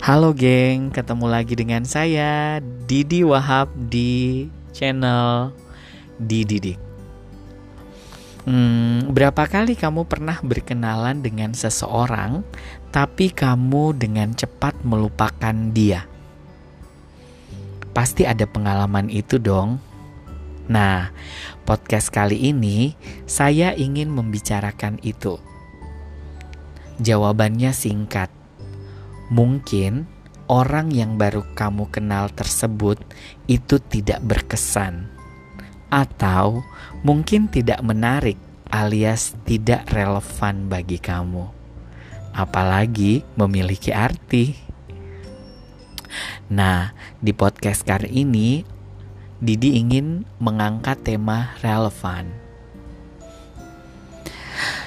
Halo geng, ketemu lagi dengan saya Didi Wahab di channel Dididik. Hmm, berapa kali kamu pernah berkenalan dengan seseorang, tapi kamu dengan cepat melupakan dia? Pasti ada pengalaman itu dong. Nah, podcast kali ini saya ingin membicarakan itu. Jawabannya singkat Mungkin orang yang baru kamu kenal tersebut itu tidak berkesan, atau mungkin tidak menarik, alias tidak relevan bagi kamu, apalagi memiliki arti. Nah, di podcast kali ini, Didi ingin mengangkat tema relevan.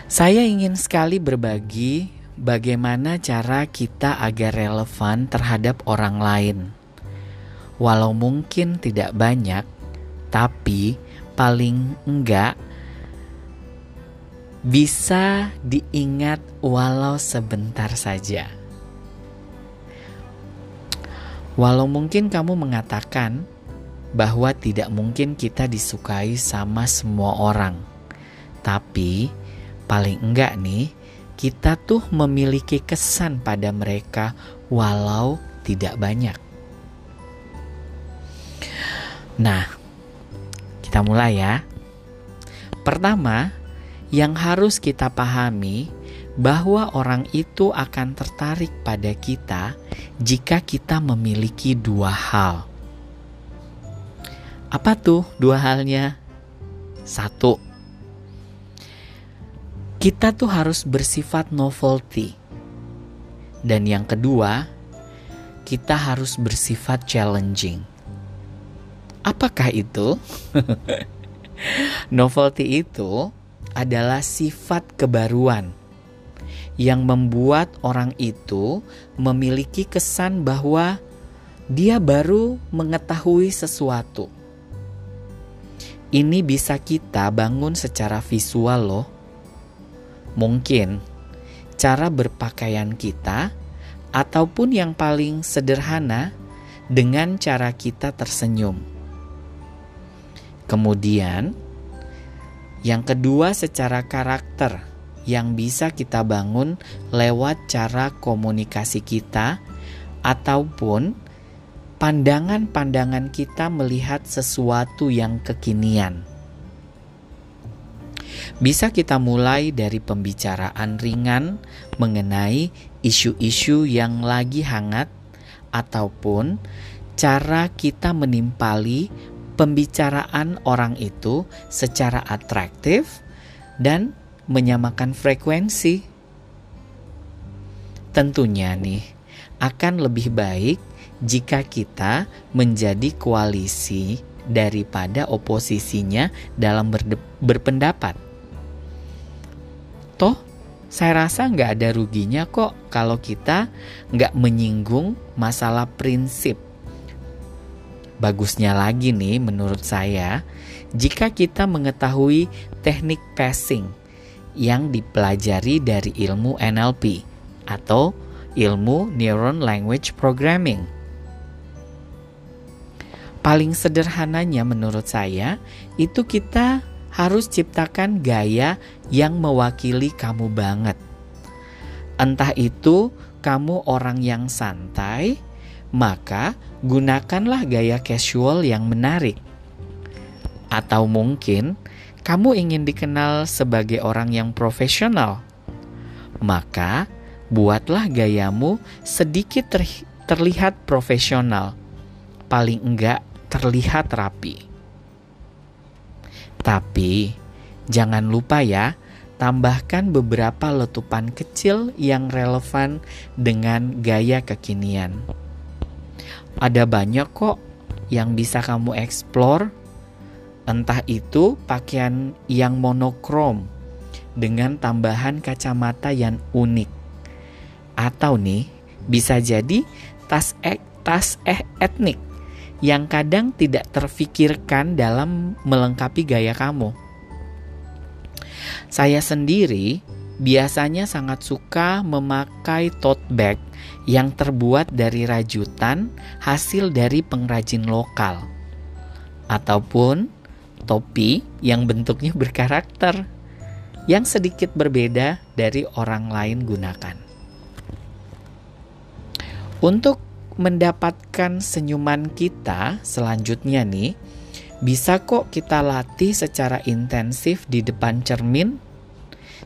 Saya ingin sekali berbagi bagaimana cara kita agar relevan terhadap orang lain. Walau mungkin tidak banyak, tapi paling enggak bisa diingat walau sebentar saja. Walau mungkin kamu mengatakan bahwa tidak mungkin kita disukai sama semua orang, tapi paling enggak nih kita tuh memiliki kesan pada mereka walau tidak banyak. Nah, kita mulai ya. Pertama, yang harus kita pahami bahwa orang itu akan tertarik pada kita jika kita memiliki dua hal. Apa tuh dua halnya? Satu, kita tuh harus bersifat novelty. Dan yang kedua, kita harus bersifat challenging. Apakah itu? novelty itu adalah sifat kebaruan yang membuat orang itu memiliki kesan bahwa dia baru mengetahui sesuatu. Ini bisa kita bangun secara visual loh Mungkin cara berpakaian kita, ataupun yang paling sederhana, dengan cara kita tersenyum. Kemudian, yang kedua, secara karakter yang bisa kita bangun lewat cara komunikasi kita, ataupun pandangan-pandangan kita melihat sesuatu yang kekinian. Bisa kita mulai dari pembicaraan ringan mengenai isu-isu yang lagi hangat, ataupun cara kita menimpali pembicaraan orang itu secara atraktif dan menyamakan frekuensi. Tentunya, nih akan lebih baik jika kita menjadi koalisi daripada oposisinya dalam berpendapat. Saya rasa nggak ada ruginya kok kalau kita nggak menyinggung masalah prinsip. Bagusnya lagi nih menurut saya, jika kita mengetahui teknik passing yang dipelajari dari ilmu NLP atau ilmu Neuron Language Programming. Paling sederhananya menurut saya, itu kita harus ciptakan gaya yang mewakili kamu banget. Entah itu kamu orang yang santai, maka gunakanlah gaya casual yang menarik. Atau mungkin kamu ingin dikenal sebagai orang yang profesional, maka buatlah gayamu sedikit ter terlihat profesional, paling enggak terlihat rapi. Tapi jangan lupa ya, tambahkan beberapa letupan kecil yang relevan dengan gaya kekinian. Ada banyak kok yang bisa kamu eksplor, entah itu pakaian yang monokrom dengan tambahan kacamata yang unik, atau nih bisa jadi tas e tas eh etnik yang kadang tidak terfikirkan dalam melengkapi gaya kamu. Saya sendiri biasanya sangat suka memakai tote bag yang terbuat dari rajutan hasil dari pengrajin lokal, ataupun topi yang bentuknya berkarakter yang sedikit berbeda dari orang lain gunakan. Untuk mendapatkan senyuman kita selanjutnya nih, bisa kok kita latih secara intensif di depan cermin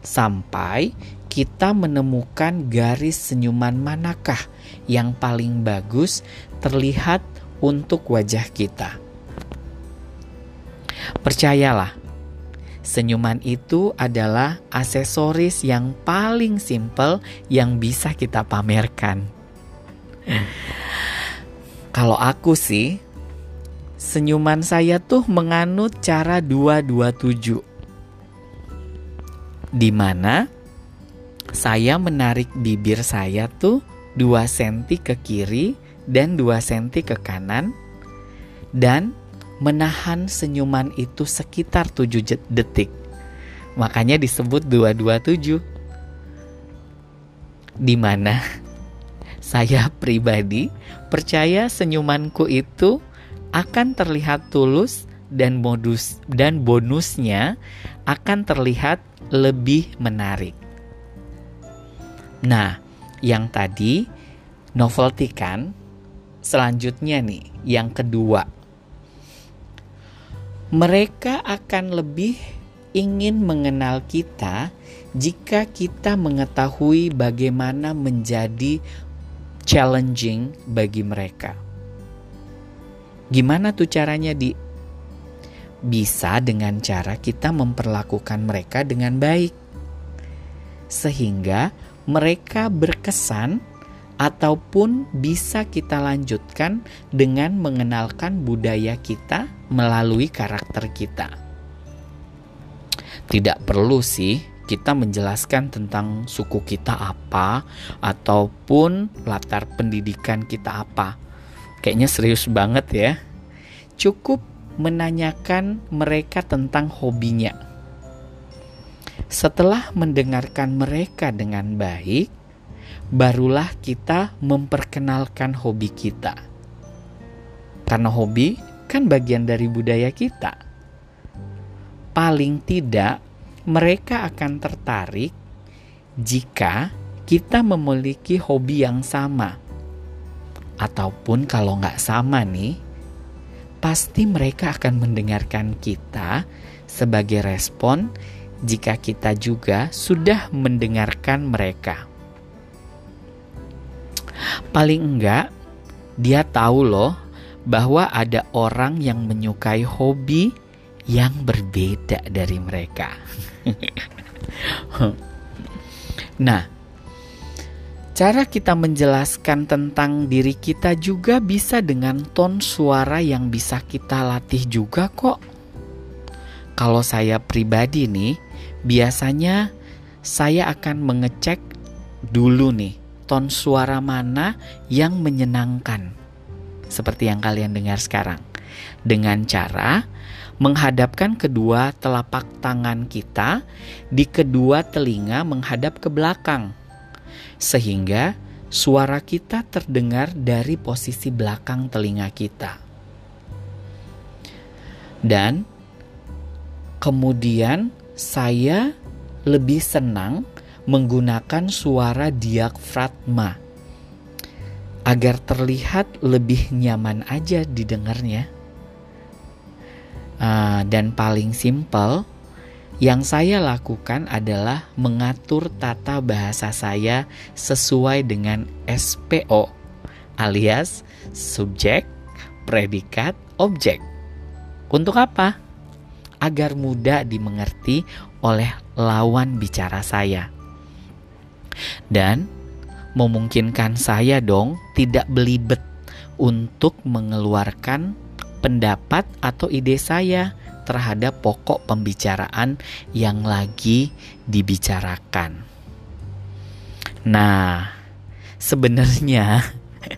sampai kita menemukan garis senyuman manakah yang paling bagus terlihat untuk wajah kita. Percayalah, senyuman itu adalah aksesoris yang paling simple yang bisa kita pamerkan. Kalau aku sih, senyuman saya tuh menganut cara 227. Di mana saya menarik bibir saya tuh 2 cm ke kiri dan 2 cm ke kanan dan menahan senyuman itu sekitar 7 detik. Makanya disebut 227. Di mana saya pribadi percaya senyumanku itu akan terlihat tulus dan modus dan bonusnya akan terlihat lebih menarik. Nah, yang tadi novelty kan? Selanjutnya nih, yang kedua. Mereka akan lebih ingin mengenal kita jika kita mengetahui bagaimana menjadi challenging bagi mereka. Gimana tuh caranya di bisa dengan cara kita memperlakukan mereka dengan baik. Sehingga mereka berkesan ataupun bisa kita lanjutkan dengan mengenalkan budaya kita melalui karakter kita. Tidak perlu sih kita menjelaskan tentang suku kita apa ataupun latar pendidikan kita apa. Kayaknya serius banget ya. Cukup menanyakan mereka tentang hobinya setelah mendengarkan mereka dengan baik, barulah kita memperkenalkan hobi kita. Karena hobi kan bagian dari budaya kita. Paling tidak, mereka akan tertarik jika kita memiliki hobi yang sama. Ataupun kalau nggak sama nih, pasti mereka akan mendengarkan kita sebagai respon jika kita juga sudah mendengarkan mereka. Paling enggak, dia tahu loh bahwa ada orang yang menyukai hobi yang berbeda dari mereka. nah, cara kita menjelaskan tentang diri kita juga bisa dengan ton suara yang bisa kita latih juga kok. Kalau saya pribadi nih, biasanya saya akan mengecek dulu nih ton suara mana yang menyenangkan. Seperti yang kalian dengar sekarang. Dengan cara menghadapkan kedua telapak tangan kita di kedua telinga menghadap ke belakang. Sehingga suara kita terdengar dari posisi belakang telinga kita. Dan kemudian saya lebih senang menggunakan suara diafragma agar terlihat lebih nyaman aja didengarnya. Uh, dan paling simpel yang saya lakukan adalah mengatur tata bahasa saya sesuai dengan SPO alias subjek, predikat, objek. Untuk apa? agar mudah dimengerti oleh lawan bicara saya. Dan memungkinkan saya dong tidak belibet untuk mengeluarkan pendapat atau ide saya terhadap pokok pembicaraan yang lagi dibicarakan. Nah, sebenarnya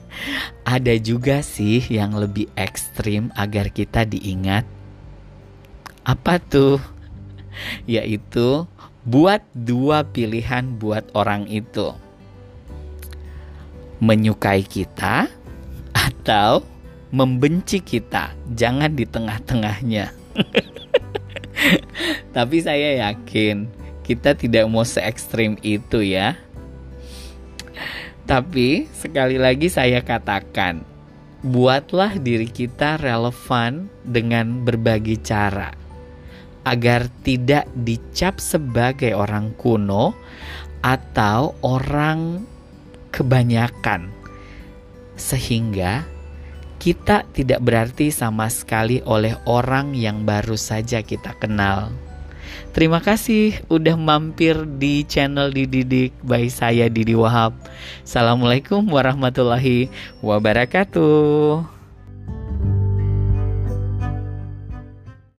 ada juga sih yang lebih ekstrim agar kita diingat apa tuh? Yaitu Buat dua pilihan buat orang itu. Menyukai kita atau membenci kita. Jangan di tengah-tengahnya. Tapi saya yakin kita tidak mau se ekstrim itu ya. Tapi sekali lagi saya katakan, buatlah diri kita relevan dengan berbagai cara agar tidak dicap sebagai orang kuno atau orang kebanyakan, sehingga kita tidak berarti sama sekali oleh orang yang baru saja kita kenal. Terima kasih udah mampir di channel Dididik by saya Didi Wahab. Assalamualaikum warahmatullahi wabarakatuh.